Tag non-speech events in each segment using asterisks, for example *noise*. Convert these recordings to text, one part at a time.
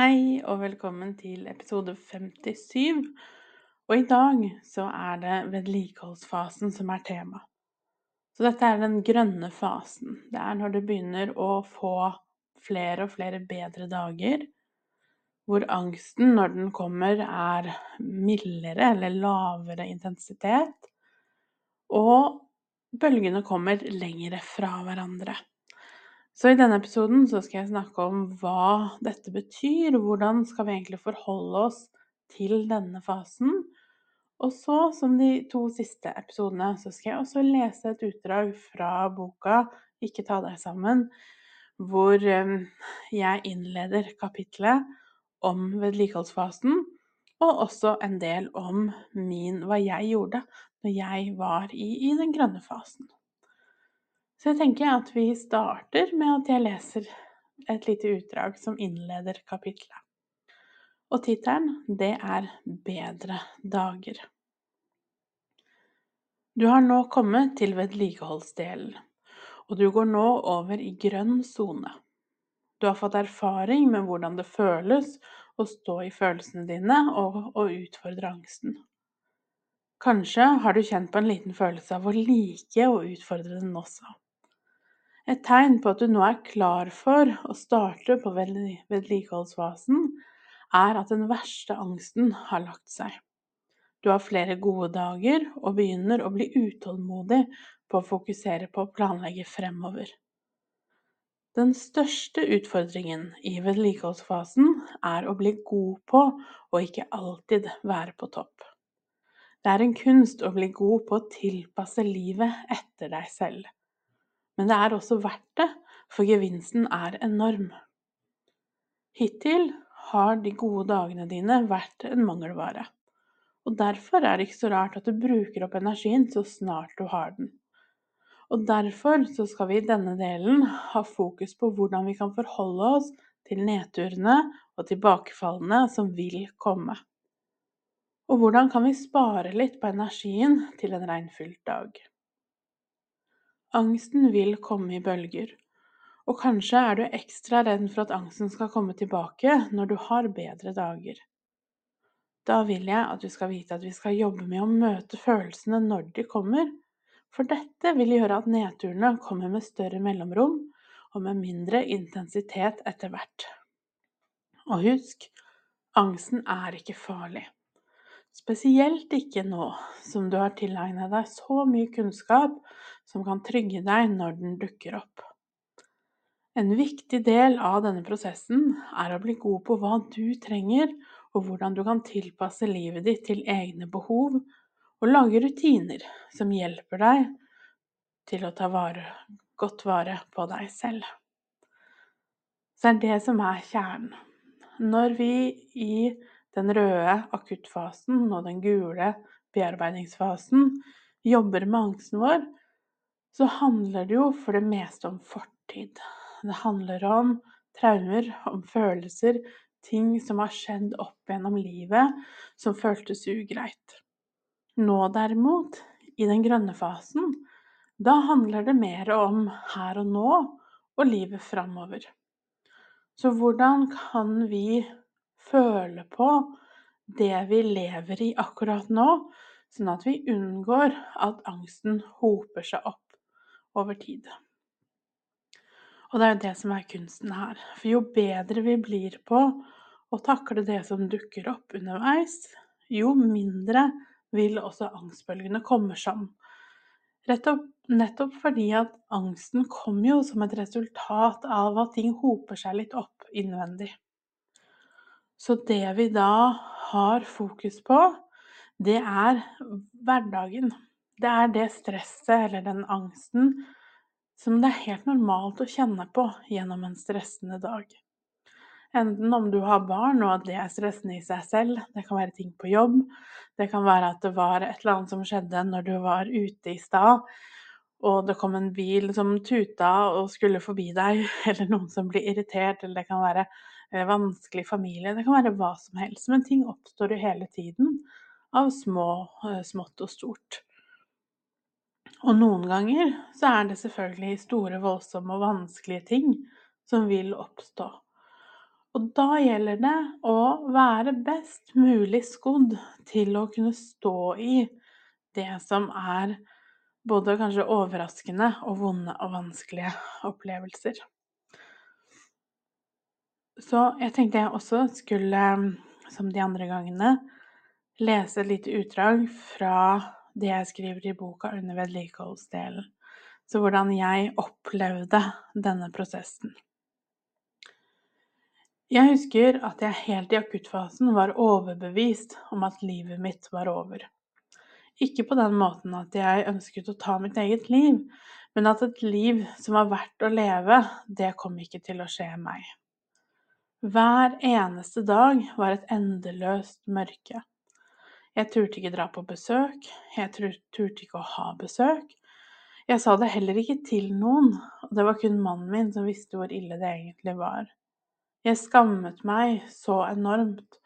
Hei og velkommen til episode 57. Og i dag så er det vedlikeholdsfasen som er tema. Så dette er den grønne fasen. Det er når du begynner å få flere og flere bedre dager, hvor angsten, når den kommer, er mildere eller lavere intensitet, og bølgene kommer lengre fra hverandre. Så i denne episoden så skal jeg snakke om hva dette betyr, hvordan skal vi egentlig forholde oss til denne fasen. Og så, som de to siste episodene, så skal jeg også lese et utdrag fra boka 'Ikke ta deg sammen', hvor jeg innleder kapitlet om vedlikeholdsfasen, og også en del om min, hva jeg gjorde når jeg var i, i den grønne fasen. Så jeg tenker at vi starter med at jeg leser et lite utdrag som innleder kapitlet. Og tittelen, det er 'Bedre dager'. Du har nå kommet til vedlikeholdsdelen, og du går nå over i grønn sone. Du har fått erfaring med hvordan det føles å stå i følelsene dine og, og utfordre angsten. Kanskje har du kjent på en liten følelse av å like å utfordre den også. Et tegn på at du nå er klar for å starte på vedlikeholdsfasen, er at den verste angsten har lagt seg. Du har flere gode dager og begynner å bli utålmodig på å fokusere på å planlegge fremover. Den største utfordringen i vedlikeholdsfasen er å bli god på å ikke alltid være på topp. Det er en kunst å bli god på å tilpasse livet etter deg selv. Men det er også verdt det, for gevinsten er enorm. Hittil har de gode dagene dine vært en mangelvare. Og derfor er det ikke så rart at du bruker opp energien så snart du har den. Og derfor så skal vi i denne delen ha fokus på hvordan vi kan forholde oss til nedturene og tilbakefallene som vil komme. Og hvordan kan vi spare litt på energien til en regnfylt dag. Angsten vil komme i bølger, og kanskje er du ekstra redd for at angsten skal komme tilbake når du har bedre dager. Da vil jeg at du skal vite at vi skal jobbe med å møte følelsene når de kommer, for dette vil gjøre at nedturene kommer med større mellomrom og med mindre intensitet etter hvert. Og husk, angsten er ikke farlig. Spesielt ikke nå som du har tilegnet deg så mye kunnskap som kan trygge deg når den dukker opp. En viktig del av denne prosessen er å bli god på hva du trenger, og hvordan du kan tilpasse livet ditt til egne behov, og lage rutiner som hjelper deg til å ta vare, godt vare på deg selv. Så det er det som er kjernen. Når vi i den røde akuttfasen og den gule bearbeidingsfasen jobber med angsten vår, så handler det jo for det meste om fortid. Det handler om traumer, om følelser, ting som har skjedd opp gjennom livet som føltes ugreit. Nå derimot, i den grønne fasen, da handler det mer om her og nå og livet framover. Så hvordan kan vi føle på det vi lever i akkurat nå, sånn at vi unngår at angsten hoper seg opp over tid. Og det er jo det som er kunsten her. For jo bedre vi blir på å takle det som dukker opp underveis, jo mindre vil også angstbølgene komme som. Opp, nettopp fordi at angsten kommer jo som et resultat av at ting hoper seg litt opp innvendig. Så det vi da har fokus på, det er hverdagen. Det er det stresset eller den angsten som det er helt normalt å kjenne på gjennom en stressende dag. Enten om du har barn og at det er stressende i seg selv, det kan være ting på jobb, det kan være at det var et eller annet som skjedde når du var ute i stad, og det kom en bil som tuta og skulle forbi deg, *laughs* eller noen som blir irritert, eller det kan være eh, vanskelig familie, det kan være hva som helst. Men ting oppstår jo hele tiden av små, eh, smått og stort. Og noen ganger så er det selvfølgelig store, voldsomme og vanskelige ting som vil oppstå. Og da gjelder det å være best mulig skodd til å kunne stå i det som er både kanskje overraskende og vonde og vanskelige opplevelser. Så jeg tenkte jeg også skulle, som de andre gangene, lese et lite utdrag fra det jeg skriver i boka under vedlikeholdsdelen. Så hvordan jeg opplevde denne prosessen. Jeg husker at jeg helt i akuttfasen var overbevist om at livet mitt var over. Ikke på den måten at jeg ønsket å ta mitt eget liv, men at et liv som var verdt å leve, det kom ikke til å skje meg. Hver eneste dag var et endeløst mørke. Jeg turte ikke dra på besøk, jeg turte ikke å ha besøk. Jeg sa det heller ikke til noen, og det var kun mannen min som visste hvor ille det egentlig var. Jeg skammet meg så enormt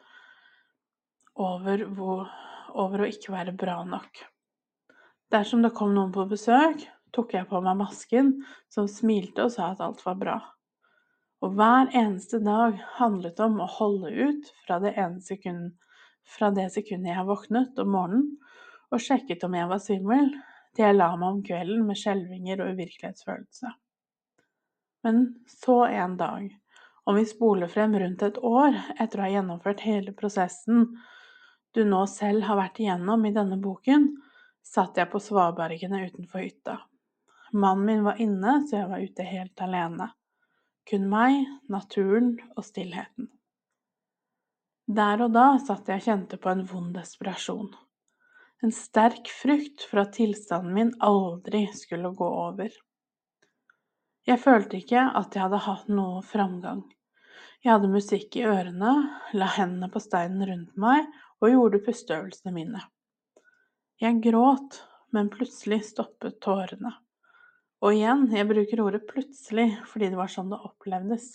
over, hvor, over å ikke være bra nok. Dersom det kom noen på besøk, tok jeg på meg masken, som smilte og sa at alt var bra. Og hver eneste dag handlet om å holde ut fra det, sekund, fra det sekundet jeg våknet om morgenen og sjekket om jeg var svimmel, til jeg la meg om kvelden med skjelvinger og uvirkelighetsfølelse. Men så en dag om vi spoler frem rundt et år etter å ha gjennomført hele prosessen du nå selv har vært igjennom i denne boken, satt jeg på svabergene utenfor hytta. Mannen min var inne, så jeg var ute helt alene. Kun meg, naturen og stillheten. Der og da satt jeg og kjente på en vond desperasjon. En sterk frykt for at tilstanden min aldri skulle gå over. Jeg følte ikke at jeg hadde hatt noe framgang. Jeg hadde musikk i ørene, la hendene på steinen rundt meg og gjorde pusteøvelsene mine. Jeg gråt, men plutselig stoppet tårene. Og igjen, jeg bruker ordet plutselig fordi det var sånn det opplevdes.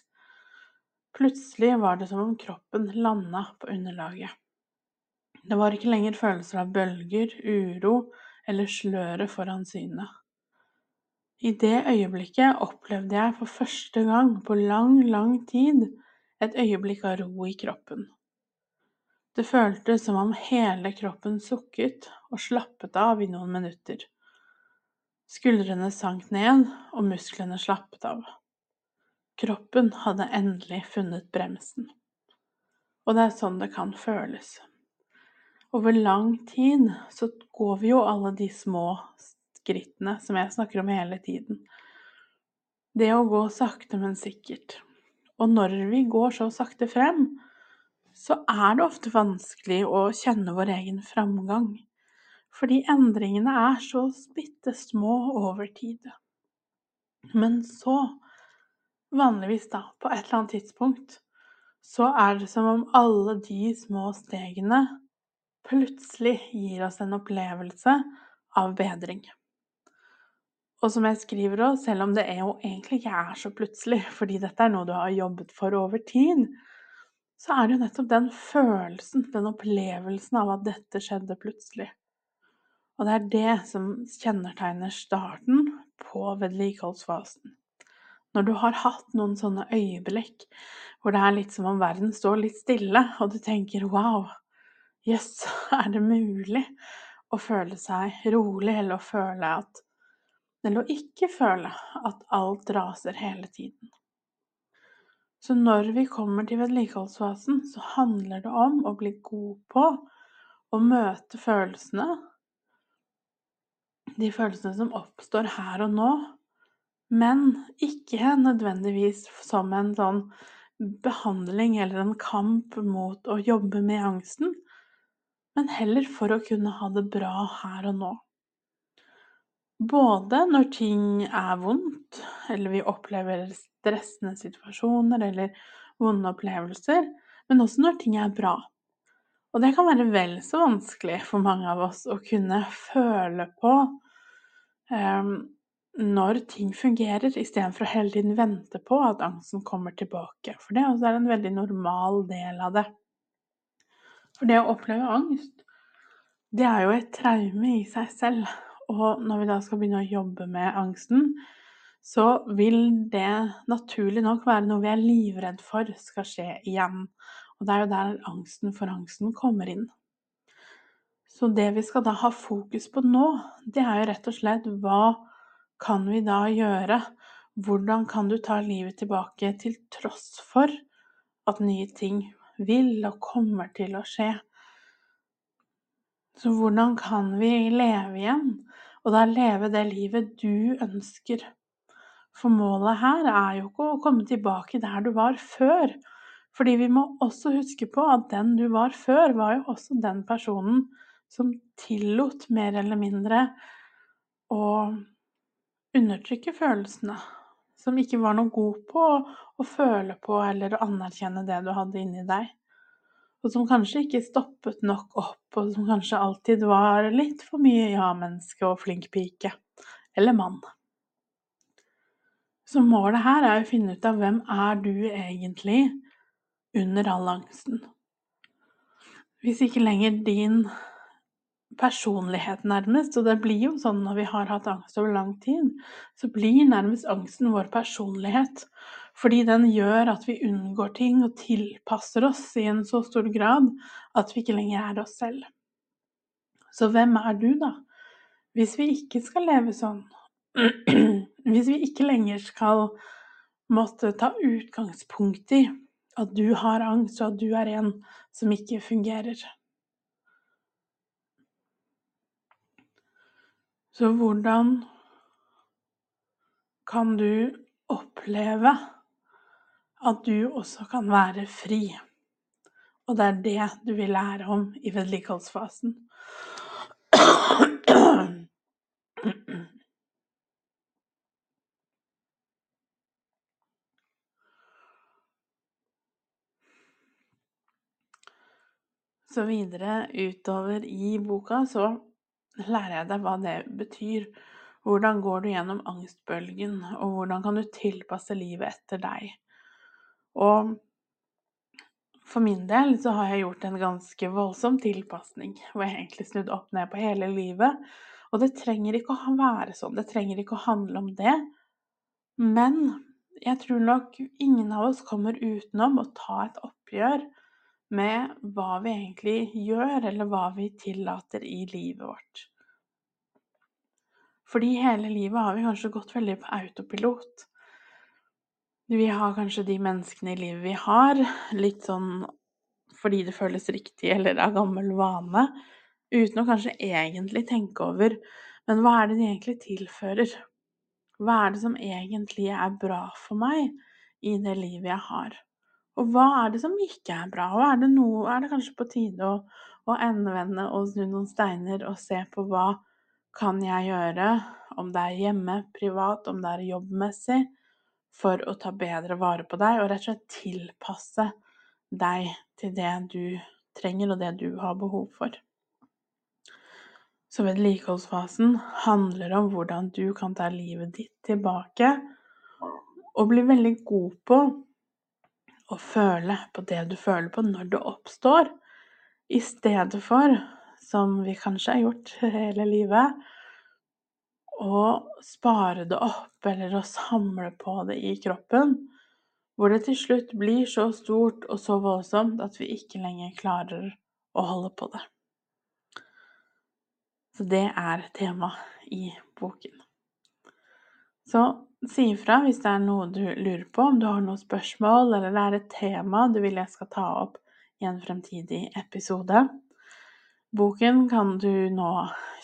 Plutselig var det som om kroppen landa på underlaget. Det var ikke lenger følelser av bølger, uro eller sløret foran synet. I det øyeblikket opplevde jeg for første gang på lang, lang tid et øyeblikk av ro i kroppen. Det føltes som om hele kroppen sukket og slappet av i noen minutter. Skuldrene sank ned, og musklene slappet av. Kroppen hadde endelig funnet bremsen. Og det er sånn det kan føles. Over lang tid så går vi jo alle de små skrittene som jeg snakker om hele tiden. Det å gå sakte, men sikkert. Og når vi går så sakte frem, så er det ofte vanskelig å kjenne vår egen framgang. Fordi endringene er så bitte små over tid. Men så, vanligvis da, på et eller annet tidspunkt, så er det som om alle de små stegene plutselig gir oss en opplevelse av bedring. Og som jeg skriver òg, selv om det jo egentlig ikke er så plutselig, *laughs* fordi dette er noe du har jobbet for over tid, så er det jo nettopp den følelsen, den opplevelsen av at dette skjedde plutselig. Og det er det som kjennetegner starten på vedlikeholdsfasen. Når du har hatt noen sånne øyeblikk hvor det er litt som om verden står litt stille, og du tenker 'wow, jøss, yes, *laughs* er det mulig?' å føle seg rolig, eller å føle at eller å ikke føle at alt raser hele tiden. Så når vi kommer til vedlikeholdsfasen, så handler det om å bli god på å møte følelsene, de følelsene som oppstår her og nå, men ikke nødvendigvis som en sånn behandling eller en kamp mot å jobbe med angsten, men heller for å kunne ha det bra her og nå. Både når ting er vondt, eller vi opplever stressende situasjoner, eller vonde opplevelser, men også når ting er bra. Og det kan være vel så vanskelig for mange av oss å kunne føle på um, når ting fungerer, istedenfor å hele tiden vente på at angsten kommer tilbake. For det er en veldig normal del av det. For det å oppleve angst, det er jo et traume i seg selv. Og når vi da skal begynne å jobbe med angsten, så vil det naturlig nok være noe vi er livredd for skal skje igjen. Og det er jo der angsten for angsten kommer inn. Så det vi skal da ha fokus på nå, det er jo rett og slett hva kan vi da gjøre? Hvordan kan du ta livet tilbake til tross for at nye ting vil og kommer til å skje? Så hvordan kan vi leve igjen, og da leve det livet du ønsker? For målet her er jo ikke å komme tilbake der du var før. Fordi vi må også huske på at den du var før, var jo også den personen som tillot mer eller mindre å undertrykke følelsene. Som ikke var noe god på å føle på eller å anerkjenne det du hadde inni deg. Og som kanskje ikke stoppet nok opp, og som kanskje alltid var litt for mye ja-menneske og flink pike. Eller mann. Så målet her er å finne ut av hvem er du egentlig under all angsten. Hvis ikke lenger din personlighet nærmest, og det blir jo sånn når vi har hatt angst over lang tid, så blir nærmest angsten vår personlighet. Fordi den gjør at vi unngår ting og tilpasser oss i en så stor grad at vi ikke lenger er oss selv. Så hvem er du, da? Hvis vi ikke skal leve sånn, *clears throat* hvis vi ikke lenger skal måtte ta utgangspunkt i at du har angst, og at du er en som ikke fungerer. Så hvordan kan du oppleve at du også kan være fri? Og det er det du vil lære om i vedlikeholdsfasen. Så videre utover i boka så lærer jeg deg hva det betyr. Hvordan går du gjennom angstbølgen, og hvordan kan du tilpasse livet etter deg? Og for min del så har jeg gjort en ganske voldsom tilpasning, hvor jeg egentlig snudde opp ned på hele livet. Og det trenger ikke å være sånn, det trenger ikke å handle om det. Men jeg tror nok ingen av oss kommer utenom å ta et oppgjør med hva vi egentlig gjør, eller hva vi tillater i livet vårt. Fordi hele livet har vi kanskje gått veldig på autopilot. Vi har kanskje de menneskene i livet vi har, litt sånn fordi det føles riktig eller av gammel vane, uten å kanskje egentlig tenke over men hva er det de egentlig tilfører? Hva er det som egentlig er bra for meg i det livet jeg har? Og hva er det som ikke er bra? Og er det, noe, er det kanskje på tide å, å endevende og snu noen steiner og se på hva kan jeg gjøre, om det er hjemme, privat, om det er jobbmessig, for å ta bedre vare på deg og rett og slett tilpasse deg til det du trenger og det du har behov for. Så vedlikeholdsfasen handler om hvordan du kan ta livet ditt tilbake og bli veldig god på å føle på det du føler på når det oppstår, i stedet for, som vi kanskje har gjort *laughs* hele livet, å spare det opp eller å samle på det i kroppen, hvor det til slutt blir så stort og så voldsomt at vi ikke lenger klarer å holde på det. Så det er tema i boken. Så si ifra hvis det er noe du lurer på, om du har noen spørsmål, eller det er et tema du vil jeg skal ta opp i en fremtidig episode. Boken kan du nå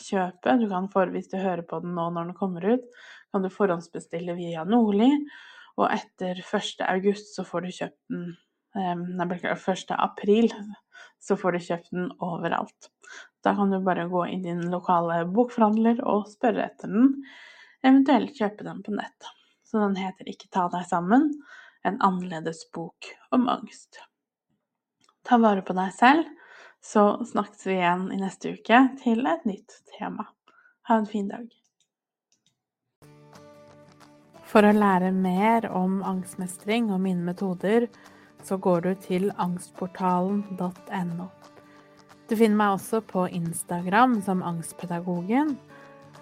kjøpe. Du kan for, hvis du hører på den nå når den kommer ut, kan du forhåndsbestille via Nordli. Og etter 1. august så får du kjøpt den Nei, 1. april så får du kjøpt den overalt. Da kan du bare gå i din lokale bokforhandler og spørre etter den eventuelt kjøpe den på nett. Så den heter Ikke ta deg sammen. en annerledes bok om angst. Ta vare på deg selv, så snakkes vi igjen i neste uke til et nytt tema. Ha en fin dag. For å lære mer om angstmestring og mine metoder, så går du til angstportalen.no. Du finner meg også på Instagram som Angstpedagogen,